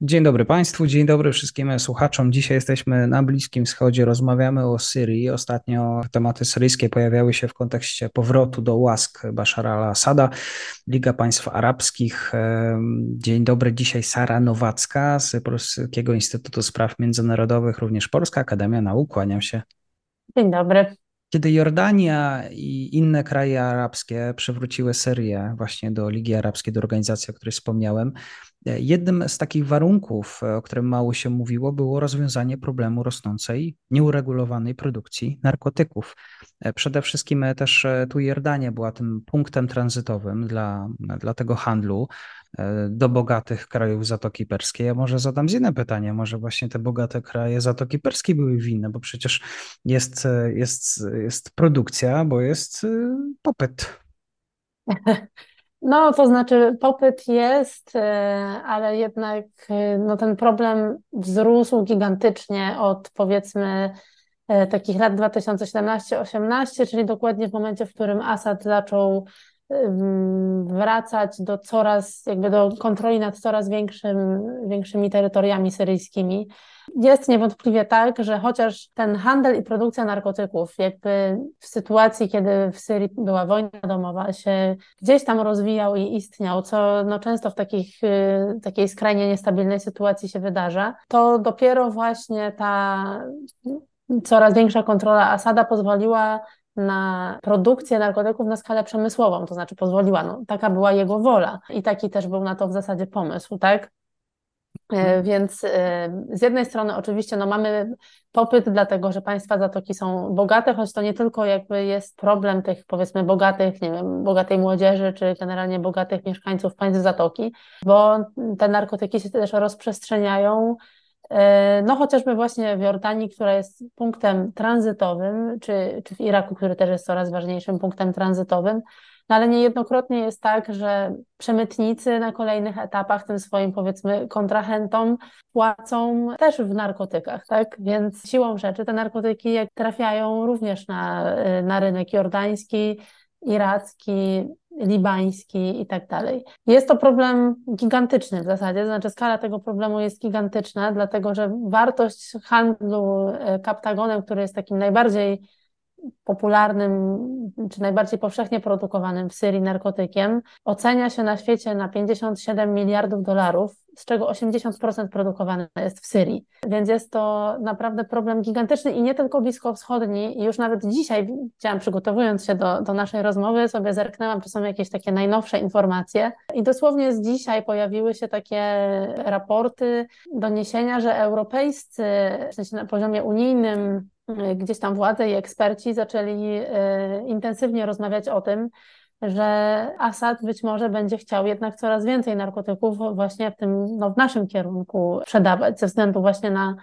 Dzień dobry Państwu, dzień dobry wszystkim słuchaczom. Dzisiaj jesteśmy na Bliskim Wschodzie, rozmawiamy o Syrii. Ostatnio tematy syryjskie pojawiały się w kontekście powrotu do łask Bashara al-Assada, Liga Państw Arabskich. Dzień dobry, dzisiaj Sara Nowacka z Polskiego Instytutu Spraw Międzynarodowych, również Polska Akademia Nauk. Kłaniam się. Dzień dobry. Kiedy Jordania i inne kraje arabskie przywróciły Syrię właśnie do Ligi Arabskiej, do organizacji, o której wspomniałem, jednym z takich warunków, o którym mało się mówiło, było rozwiązanie problemu rosnącej, nieuregulowanej produkcji narkotyków. Przede wszystkim też tu Jordania była tym punktem tranzytowym dla, dla tego handlu do bogatych krajów Zatoki Perskiej. Ja może zadam inne pytanie, może właśnie te bogate kraje Zatoki Perskiej były winne, bo przecież jest, jest, jest produkcja, bo jest popyt. No, to znaczy popyt jest, y, ale jednak y, no, ten problem wzrósł gigantycznie od powiedzmy takich lat 2017-18, czyli dokładnie w momencie, w którym Assad zaczął wracać do coraz, jakby do kontroli nad coraz większym, większymi terytoriami syryjskimi. Jest niewątpliwie tak, że chociaż ten handel i produkcja narkotyków, jakby w sytuacji, kiedy w Syrii była wojna domowa, się gdzieś tam rozwijał i istniał, co no często w takich, y, takiej skrajnie niestabilnej sytuacji się wydarza, to dopiero właśnie ta coraz większa kontrola Asada pozwoliła na produkcję narkotyków na skalę przemysłową, to znaczy pozwoliła, no, taka była jego wola i taki też był na to w zasadzie pomysł, tak? E, mhm. Więc e, z jednej strony oczywiście no, mamy popyt, dlatego że państwa Zatoki są bogate, choć to nie tylko jakby jest problem tych powiedzmy bogatych, nie wiem, bogatej młodzieży, czy generalnie bogatych mieszkańców państw Zatoki, bo te narkotyki się też rozprzestrzeniają no chociażby właśnie w Jordanii, która jest punktem tranzytowym, czy, czy w Iraku, który też jest coraz ważniejszym punktem tranzytowym, no ale niejednokrotnie jest tak, że przemytnicy na kolejnych etapach tym swoim powiedzmy kontrahentom płacą też w narkotykach, tak? Więc siłą rzeczy te narkotyki trafiają również na, na rynek jordański, iracki, libański i tak dalej. Jest to problem gigantyczny w zasadzie, znaczy skala tego problemu jest gigantyczna, dlatego że wartość handlu e, kaptagonem, który jest takim najbardziej popularnym czy najbardziej powszechnie produkowanym w Syrii narkotykiem ocenia się na świecie na 57 miliardów dolarów, z czego 80% produkowane jest w Syrii. Więc jest to naprawdę problem gigantyczny i nie tylko bliskowschodni. Już nawet dzisiaj, chciałam przygotowując się do, do naszej rozmowy, sobie zerknęłam, czy są jakieś takie najnowsze informacje. I dosłownie z dzisiaj pojawiły się takie raporty, doniesienia, że europejscy, w sensie na poziomie unijnym, gdzieś tam władze i eksperci zaczęli e, intensywnie rozmawiać o tym, że Assad być może będzie chciał jednak coraz więcej narkotyków właśnie w tym, no, w naszym kierunku sprzedawać, ze względu właśnie na,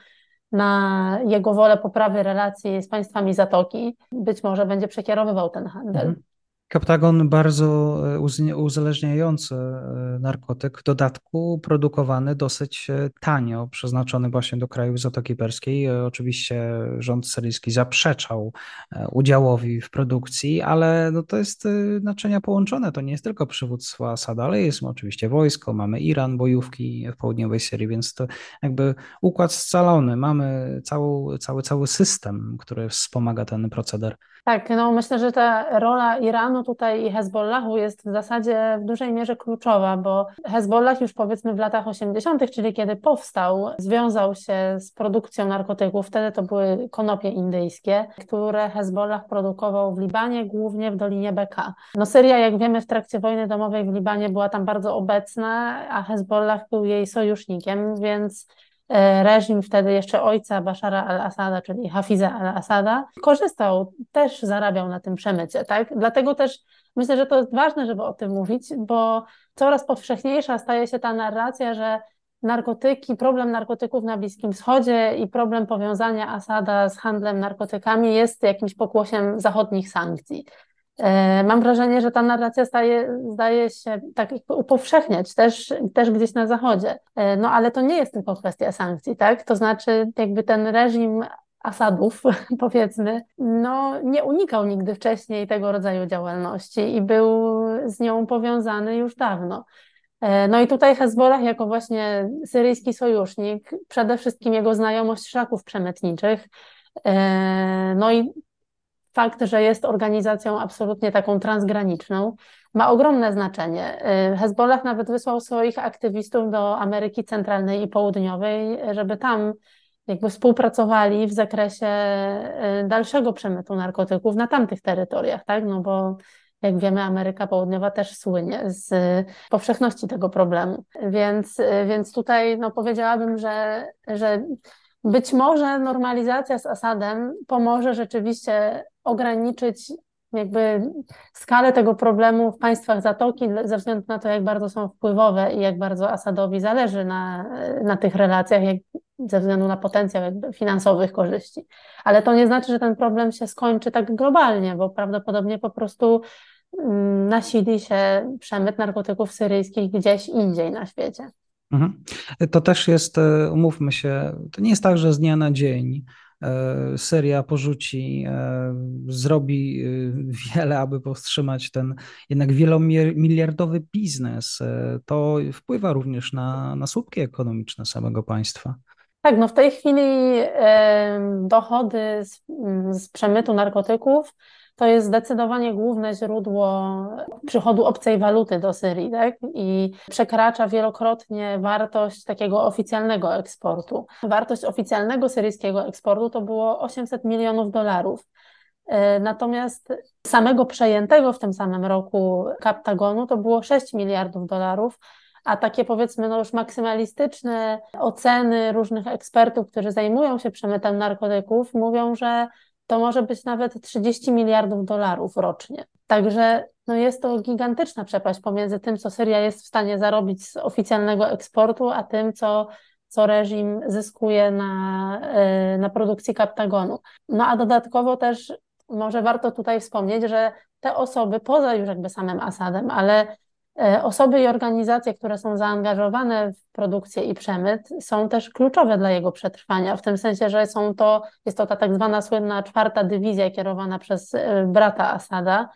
na jego wolę poprawy relacji z państwami Zatoki. Być może będzie przekierowywał ten handel. Mhm. Kaptagon bardzo e, uzależniający e, narkotyk, w dodatku produkowany dosyć e, tanio, przeznaczony właśnie do krajów Zatoki Perskiej. Oczywiście rząd syryjski zaprzeczał udziałowi w produkcji, ale no to jest naczynia połączone. To nie jest tylko przywództwo Asada, ale jest oczywiście wojsko, mamy Iran, bojówki w południowej Syrii, więc to jakby układ scalony. Mamy cały, cały, cały system, który wspomaga ten proceder. Tak, no myślę, że ta rola Iranu tutaj i Hezbollahu jest w zasadzie w dużej mierze kluczowa, bo Hezbollah już powiedzmy w latach 80., czyli kiedy powstał, związał się z produkcją narkotyków. Wtedy to były konopie indyjskie, które Hezbollah produkował w Libanie, głównie w Dolinie Beka. No Syria, jak wiemy, w trakcie wojny domowej w Libanie była tam bardzo obecna, a Hezbollah był jej sojusznikiem, więc reżim wtedy jeszcze ojca Bashara al-Assada, czyli Hafiza al-Assada, korzystał, też zarabiał na tym przemycie, tak? Dlatego też myślę, że to jest ważne, żeby o tym mówić, bo coraz powszechniejsza staje się ta narracja, że narkotyki, problem narkotyków na Bliskim Wschodzie i problem powiązania Asada z handlem narkotykami jest jakimś pokłosiem zachodnich sankcji. E, mam wrażenie, że ta narracja staje, zdaje się tak upowszechniać też, też gdzieś na Zachodzie. E, no ale to nie jest tylko kwestia sankcji, tak? To znaczy, jakby ten reżim Asadów, powiedzmy, no nie unikał nigdy wcześniej tego rodzaju działalności i był z nią powiązany już dawno. E, no i tutaj Hezbollah jako właśnie syryjski sojusznik, przede wszystkim jego znajomość szlaków przemytniczych, no i fakt, że jest organizacją absolutnie taką transgraniczną, ma ogromne znaczenie. Y, Hezbollah nawet wysłał swoich aktywistów do Ameryki Centralnej i Południowej, żeby tam jakby współpracowali w zakresie y, dalszego przemytu narkotyków na tamtych terytoriach, tak? No bo jak wiemy, Ameryka Południowa też słynie z powszechności tego problemu. Więc, y, więc tutaj no, powiedziałabym, że, że być może normalizacja z Asadem pomoże rzeczywiście ograniczyć jakby skalę tego problemu w państwach Zatoki ze względu na to, jak bardzo są wpływowe i jak bardzo Asadowi zależy na, na tych relacjach, jak, ze względu na potencjał finansowych korzyści. Ale to nie znaczy, że ten problem się skończy tak globalnie, bo prawdopodobnie po prostu mm, nasili się przemyt narkotyków syryjskich gdzieś indziej na świecie. Mhm. To też jest, e, umówmy się, to nie jest tak, że z dnia na dzień Syria porzuci, e, zrobi wiele, aby powstrzymać ten jednak wielomiliardowy biznes. To wpływa również na, na słupki ekonomiczne samego państwa. Tak, no w tej chwili dochody z, z przemytu narkotyków to jest zdecydowanie główne źródło przychodu obcej waluty do Syrii, tak? I przekracza wielokrotnie wartość takiego oficjalnego eksportu. Wartość oficjalnego syryjskiego eksportu to było 800 milionów dolarów. E, natomiast samego przejętego w tym samym roku kaptagonu to było 6 miliardów dolarów, a takie powiedzmy no już maksymalistyczne oceny różnych ekspertów, którzy zajmują się przemytem narkotyków, mówią, że to może być nawet 30 miliardów dolarów rocznie. Także no jest to gigantyczna przepaść pomiędzy tym, co Syria jest w stanie zarobić z oficjalnego eksportu, a tym, co, co reżim zyskuje na, e, na produkcji kaptagonu. No a dodatkowo też może warto tutaj wspomnieć, że te osoby, poza już jakby samym Asadem, ale osoby i organizacje, które są zaangażowane w produkcję i przemyt, są też kluczowe dla jego przetrwania, w tym sensie, że są to, jest to ta tak zwana słynna czwarta dywizja kierowana przez e, brata Asada.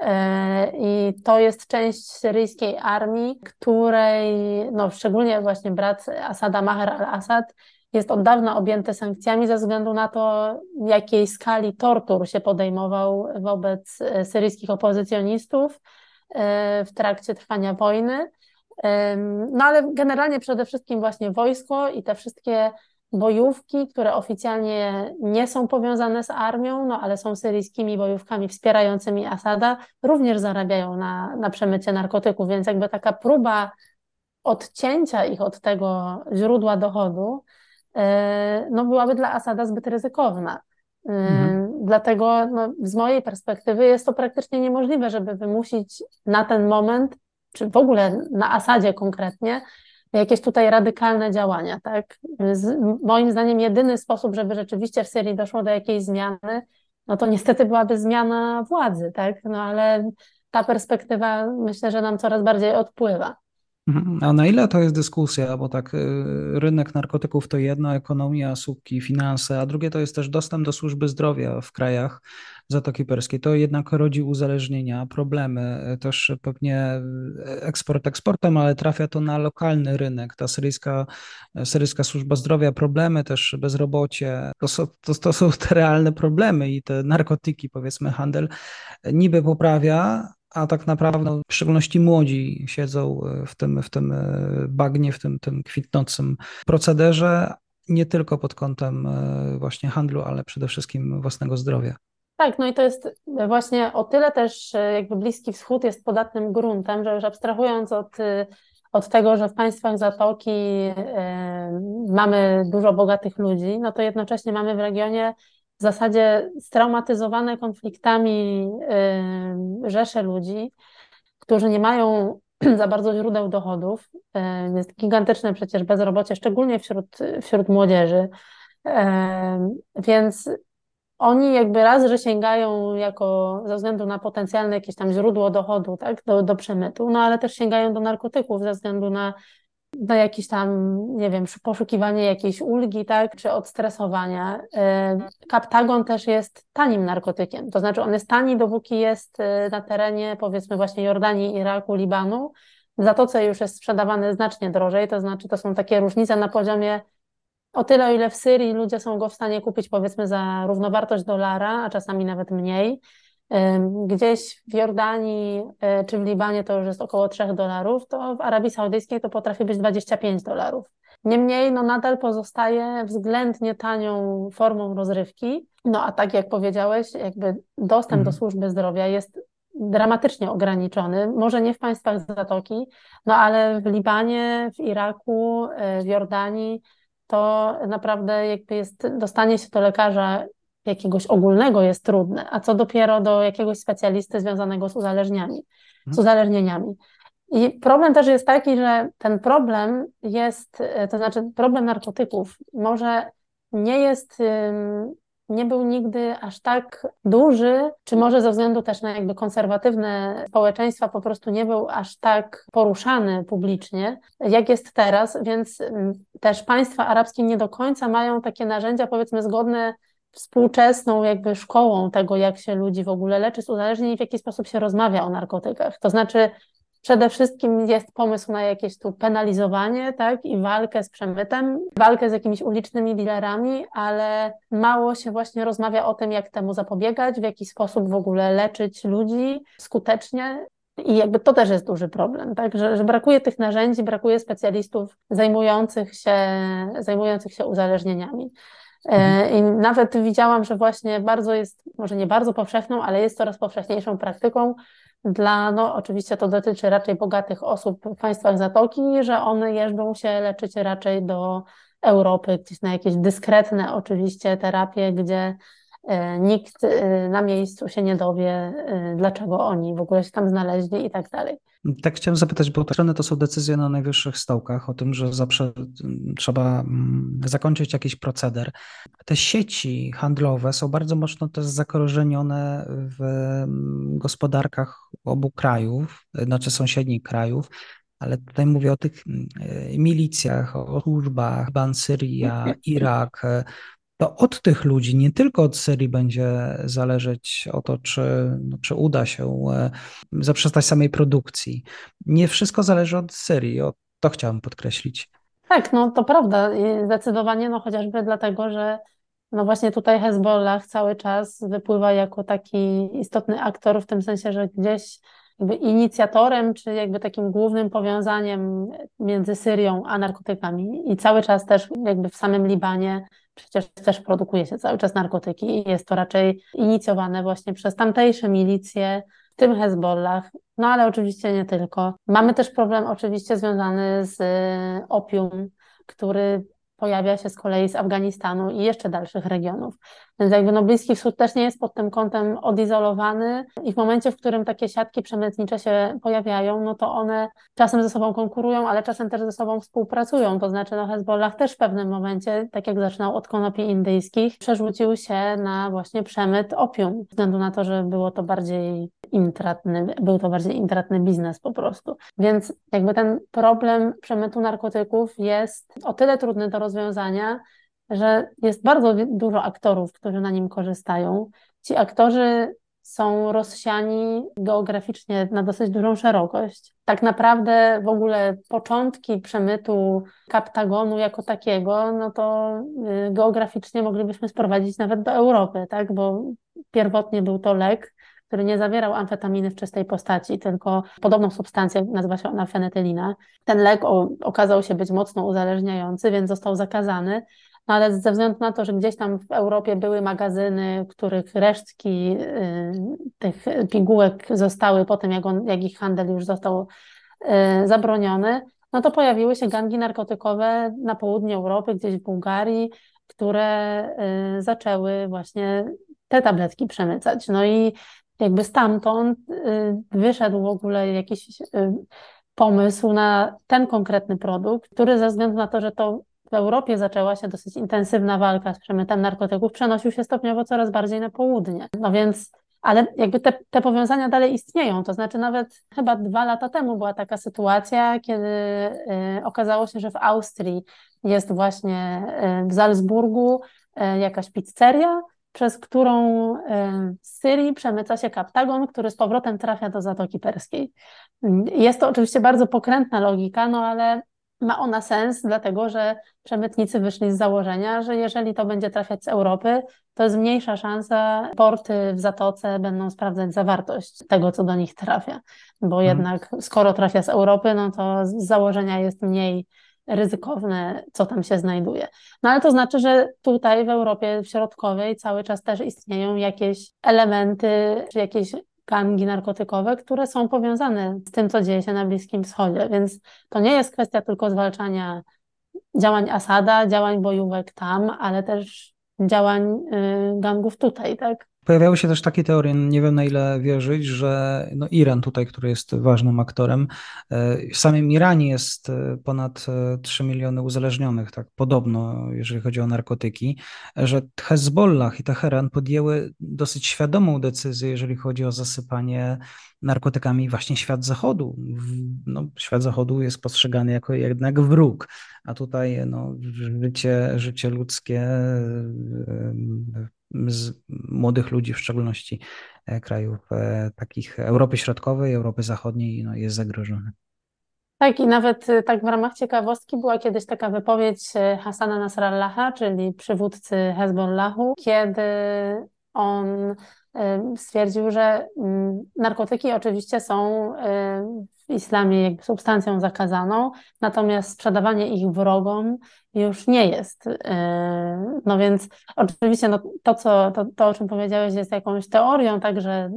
E, I to jest część syryjskiej armii, której, no szczególnie właśnie brat Asada Maher al-Assad, jest od dawna objęty sankcjami ze względu na to, jakiej skali tortur się podejmował wobec syryjskich opozycjonistów w trakcie trwania wojny. No ale generalnie przede wszystkim właśnie wojsko i te wszystkie bojówki, które oficjalnie nie są powiązane z armią, no ale są syryjskimi bojówkami wspierającymi Asada, również zarabiają na, na przemycie narkotyków, więc jakby taka próba odcięcia ich od tego źródła dochodu, e, no byłaby dla Asada zbyt ryzykowna. Mhm. Dlatego no, z mojej perspektywy jest to praktycznie niemożliwe, żeby wymusić na ten moment, czy w ogóle na Asadzie konkretnie, jakieś tutaj radykalne działania. Tak? Z, moim zdaniem jedyny sposób, żeby rzeczywiście w Syrii doszło do jakiejś zmiany, no to niestety byłaby zmiana władzy, tak? No ale ta perspektywa myślę, że nam coraz bardziej odpływa. Mhm. A na ile to jest dyskusja, bo tak y, rynek narkotyków to jedno, ekonomia, słupki, finanse, a drugie to jest też dostęp do służby zdrowia w krajach Zatoki Perskiej. To jednak rodzi uzależnienia, problemy, też pewnie y, eksport eksportem, ale trafia to na lokalny rynek. Ta syryjska, syryjska służba zdrowia, problemy też bezrobocie, to są, to, to są te realne problemy i te narkotyki, powiedzmy handel niby poprawia, a tak naprawdę w szczególności młodzi siedzą e, w tym, w tym e, bagnie, w tym, tym kwitnącym procederze, nie tylko pod kątem e, właśnie handlu, ale przede wszystkim własnego zdrowia. Tak, no i to jest właśnie o tyle też jakby Bliski Wschód jest podatnym gruntem, że już abstrahując od, od tego, że w państwach Zatoki mamy dużo bogatych ludzi, no to jednocześnie mamy w regionie w zasadzie straumatyzowane konfliktami rzesze ludzi, którzy nie mają za bardzo źródeł dochodów. Jest gigantyczne przecież bezrobocie, szczególnie wśród, wśród młodzieży. Więc oni jakby raz, że sięgają jako ze względu na potencjalne jakieś tam źródło dochodu, tak, do, do przemytu, no ale też sięgają do narkotyków ze względu na, na jakieś tam, nie wiem, poszukiwanie jakiejś ulgi, tak, czy odstresowania. E, Kaptagon też jest tanim narkotykiem, to znaczy on jest tani, dopóki jest e, na terenie powiedzmy właśnie Jordanii, Iraku, Libanu, w Zatoce już jest sprzedawany znacznie drożej, to znaczy to są takie różnice na poziomie o tyle, o ile w Syrii ludzie są go w stanie kupić powiedzmy za równowartość dolara, a czasami nawet mniej. Gdzieś w Jordanii e, czy w Libanie to już jest około 3 dolarów, to w Arabii Saudyjskiej to potrafi być 25 dolarów. Niemniej no nadal pozostaje względnie tanią formą rozrywki. No a tak jak powiedziałeś, jakby dostęp mhm. do służby zdrowia jest dramatycznie ograniczony. Może nie w państwach Zatoki, no ale w Libanie, w Iraku, e, w Jordanii to naprawdę jakby jest dostanie się do lekarza jakiegoś ogólnego jest trudne, a co dopiero do jakiegoś specjalisty związanego z uzależnieniami, z mhm. uzależnieniami. I problem też jest taki, że ten problem jest, to znaczy problem narkotyków może nie jest nie był nigdy aż tak duży, czy może ze względu też na jakby konserwatywne społeczeństwa po prostu nie był aż tak poruszany publicznie, jak jest teraz, więc też państwa arabskie nie do końca mają takie narzędzia, powiedzmy, zgodne współczesną jakby szkołą tego, jak się ludzi w ogóle leczy z uzależnień w jaki sposób się rozmawia o narkotykach. To znaczy Przede wszystkim jest pomysł na jakieś tu penalizowanie, tak, i walkę z przemytem, walkę z jakimiś ulicznymi dealerami, ale mało się właśnie rozmawia o tym, jak temu zapobiegać, w jaki sposób w ogóle leczyć ludzi skutecznie. I jakby to też jest duży problem, tak? że, że brakuje tych narzędzi, brakuje specjalistów zajmujących się, zajmujących się uzależnieniami. E, mhm. I nawet widziałam, że właśnie bardzo jest, może nie bardzo powszechną, ale jest coraz powszechniejszą praktyką dla, no oczywiście to dotyczy raczej bogatych osób w państwach Zatoki, że one jeżdżą się leczyć raczej do Europy, gdzieś na jakieś dyskretne oczywiście terapie, gdzie nikt e, na miejscu się nie dowie, e, dlaczego oni w ogóle się tam znaleźli i tak dalej. Tak chciałem zapytać, bo te to są decyzje na najwyższych stołkach o tym, że zawsze trzeba zakończyć jakiś proceder. Te sieci handlowe są bardzo mocno też zakorzenione w gospodarkach obu krajów, znaczy sąsiednich krajów, ale tutaj mówię o tych milicjach, o służbach, Ban Syria, Irak, to od tych ludzi, nie tylko od Syrii będzie zależeć o to, czy, no, czy uda się e, zaprzestać samej produkcji. Nie wszystko zależy od Syrii, o, to chciałem podkreślić. Tak, no to prawda. Zdecydowanie, no chociażby dlatego, że no właśnie tutaj Hezbollah cały czas wypływa jako taki istotny aktor, w tym sensie, że gdzieś jakby inicjatorem, czy jakby takim głównym powiązaniem między Syrią a narkotykami. I cały czas też jakby w samym Libanie przecież też produkuje się cały czas narkotyki i jest to raczej inicjowane właśnie przez tamtejsze milicje, w tym Hezbollah, no ale oczywiście nie tylko. Mamy też problem oczywiście związany z opium, który pojawia się z kolei z Afganistanu i jeszcze dalszych regionów. Więc jakby no Bliski Wschód też nie jest pod tym kątem odizolowany i w momencie, w którym takie siatki przemytnicze się pojawiają, no to one czasem ze sobą konkurują, ale czasem też ze sobą współpracują. To znaczy no Hezbollah też w pewnym momencie, tak jak zaczynał od konopi indyjskich, przerzucił się na właśnie przemyt opium, ze względu na to, że było to bardziej intratny, był to bardziej intratny biznes po prostu. Więc jakby ten problem przemytu narkotyków jest o tyle trudny do rozwiązania, że jest bardzo dużo aktorów, którzy na nim korzystają. Ci aktorzy są rozsiani geograficznie na dosyć dużą szerokość. Tak naprawdę w ogóle początki przemytu kaptagonu jako takiego, no to y, geograficznie moglibyśmy sprowadzić nawet do Europy, tak? Bo pierwotnie był to lek, który nie zawierał amfetaminy w czystej postaci, tylko podobną substancję, nazywa się ona fenetylina. Ten lek okazał się być mocno uzależniający, więc został zakazany, no ale ze względu na to, że gdzieś tam w Europie były magazyny, których resztki y, tych pigułek zostały po tym, jak, on, jak ich handel już został y, zabroniony, no to pojawiły się gangi narkotykowe na południu Europy, gdzieś w Bułgarii, które y, zaczęły właśnie te tabletki przemycać. No i jakby stamtąd wyszedł w ogóle jakiś pomysł na ten konkretny produkt, który ze względu na to, że to w Europie zaczęła się dosyć intensywna walka z przemytem narkotyków, przenosił się stopniowo coraz bardziej na południe. No więc, ale jakby te, te powiązania dalej istnieją. To znaczy, nawet chyba dwa lata temu była taka sytuacja, kiedy y, okazało się, że w Austrii jest właśnie y, w Salzburgu y, jakaś pizzeria, przez którą z Syrii przemyca się kaptagon, który z powrotem trafia do Zatoki Perskiej. Jest to oczywiście bardzo pokrętna logika, no ale ma ona sens, dlatego że przemytnicy wyszli z założenia, że jeżeli to będzie trafiać z Europy, to jest mniejsza szansa, porty w Zatoce będą sprawdzać zawartość tego, co do nich trafia, bo hmm. jednak skoro trafia z Europy, no to z założenia jest mniej ryzykowne, co tam się znajduje. No ale to znaczy, że tutaj w Europie Środkowej cały czas też istnieją jakieś elementy, czy jakieś gangi narkotykowe, które są powiązane z tym, co dzieje się na Bliskim Wschodzie. Więc to nie jest kwestia tylko zwalczania działań Asada, działań bojówek tam, ale też działań y, gangów tutaj, tak? Pojawiały się też takie teorie, nie wiem na ile wierzyć, że no Iran tutaj, który jest ważnym aktorem, e, w samym Iranie jest e, ponad 3 e, miliony uzależnionych, tak podobno, jeżeli chodzi o narkotyki, że Hezbollah i Teheran podjęły dosyć świadomą decyzję, jeżeli chodzi o zasypanie narkotykami właśnie świat zachodu. No, świat zachodu jest postrzegany jako jednak wróg, a tutaj no, życie, życie ludzkie z młodych ludzi, w szczególności e, krajów e, takich Europy Środkowej, Europy Zachodniej, no, jest zagrożone. Tak, i nawet e, tak w ramach ciekawostki była kiedyś taka wypowiedź Hasana Nasrallaha, czyli przywódcy Hezbollahu, kiedy on stwierdził, że mm, narkotyki oczywiście są w islamie jakby substancją zakazaną, natomiast sprzedawanie ich wrogom już nie jest. No więc oczywiście no, to, co, to, to, o czym powiedziałeś, jest jakąś teorią, także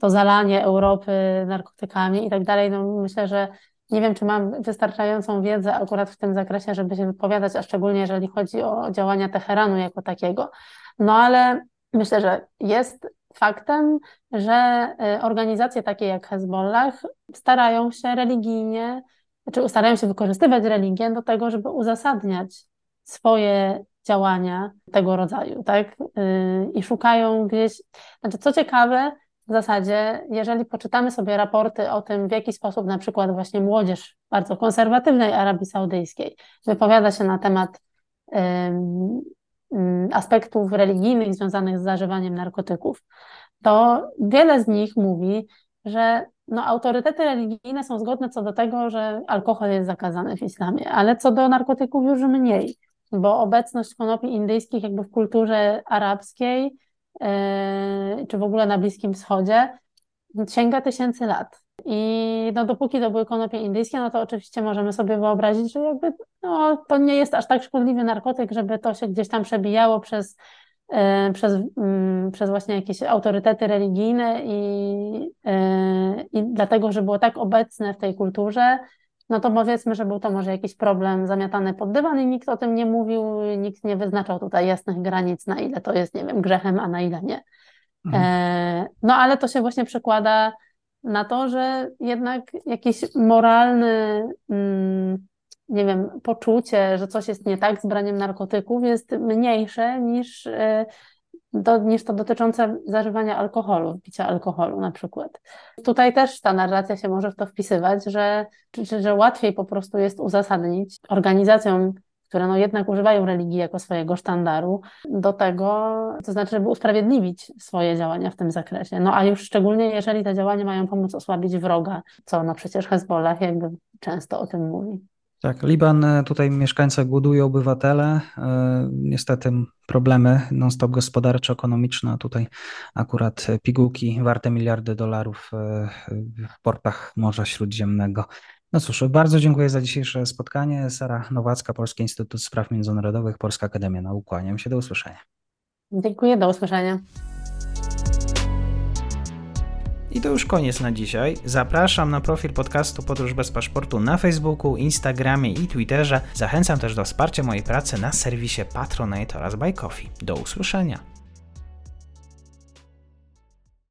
to zalanie Europy narkotykami i tak dalej. No myślę, że nie wiem, czy mam wystarczającą wiedzę akurat w tym zakresie, żeby się wypowiadać, a szczególnie jeżeli chodzi o działania Teheranu jako takiego. No ale myślę, że jest faktem, że y, organizacje takie jak Hezbollah starają się religijnie, czy starają się wykorzystywać religię do tego, żeby uzasadniać swoje działania tego rodzaju, tak? Y, I szukają gdzieś, znaczy co ciekawe, w zasadzie, jeżeli poczytamy sobie raporty o tym, w jaki sposób na przykład właśnie młodzież bardzo konserwatywnej Arabii Saudyjskiej wypowiada się na temat aspektów religijnych związanych z zażywaniem narkotyków, to wiele z nich mówi, że no, autorytety religijne są zgodne co do tego, że alkohol jest zakazany w islamie, ale co do narkotyków już mniej, bo obecność konopi indyjskich jakby w kulturze arabskiej yy, czy w ogóle na Bliskim Wschodzie sięga tysięcy lat. I no, dopóki to były konopie indyjskie, no to oczywiście możemy sobie wyobrazić, że jakby no, to nie jest aż tak szkodliwy narkotyk, żeby to się gdzieś tam przebijało przez, e, przez, mm, przez właśnie jakieś autorytety religijne i, e, i dlatego, że było tak obecne w tej kulturze, no to powiedzmy, że był to może jakiś problem zamiatany pod dywan i nikt o tym nie mówił, nikt nie wyznaczał tutaj jasnych granic, na ile to jest, nie wiem, grzechem, a na ile nie. Mhm. E, no ale to się właśnie przekłada na to, że jednak jakiś moralny, mm, nie wiem, poczucie, że coś jest nie tak z braniem narkotyków jest mniejsze niż, e, niż to dotyczące zażywania alkoholu, picia alkoholu na przykład. Tutaj też ta narracja się może w to wpisywać, że, że łatwiej po prostu jest uzasadnić organizacjom które no jednak używają religii jako swojego sztandaru do tego, to znaczy, żeby usprawiedliwić swoje działania w tym zakresie. No a już szczególnie, jeżeli te działania mają pomóc osłabić wroga, co no przecież Hezbollah jakby często o tym mówi. Tak, Liban, e, tutaj mieszkańcy głodują, obywatele. E, niestety problemy non-stop gospodarczo-ekonomiczne, tutaj akurat pigułki warte miliardy dolarów e, w portach Morza Śródziemnego. No cóż, bardzo dziękuję za dzisiejsze spotkanie. Sara Nowacka, Polski Instytut Spraw Międzynarodowych, Polska Akademia Nauk. Kłaniam się, do usłyszenia. Dziękuję, do usłyszenia. I to już koniec na dzisiaj. Zapraszam na profil podcastu Podróż bez paszportu na Facebooku, Instagramie i Twitterze. Zachęcam też do wsparcia mojej pracy na serwisie Patronite oraz Buy Coffee. Do usłyszenia.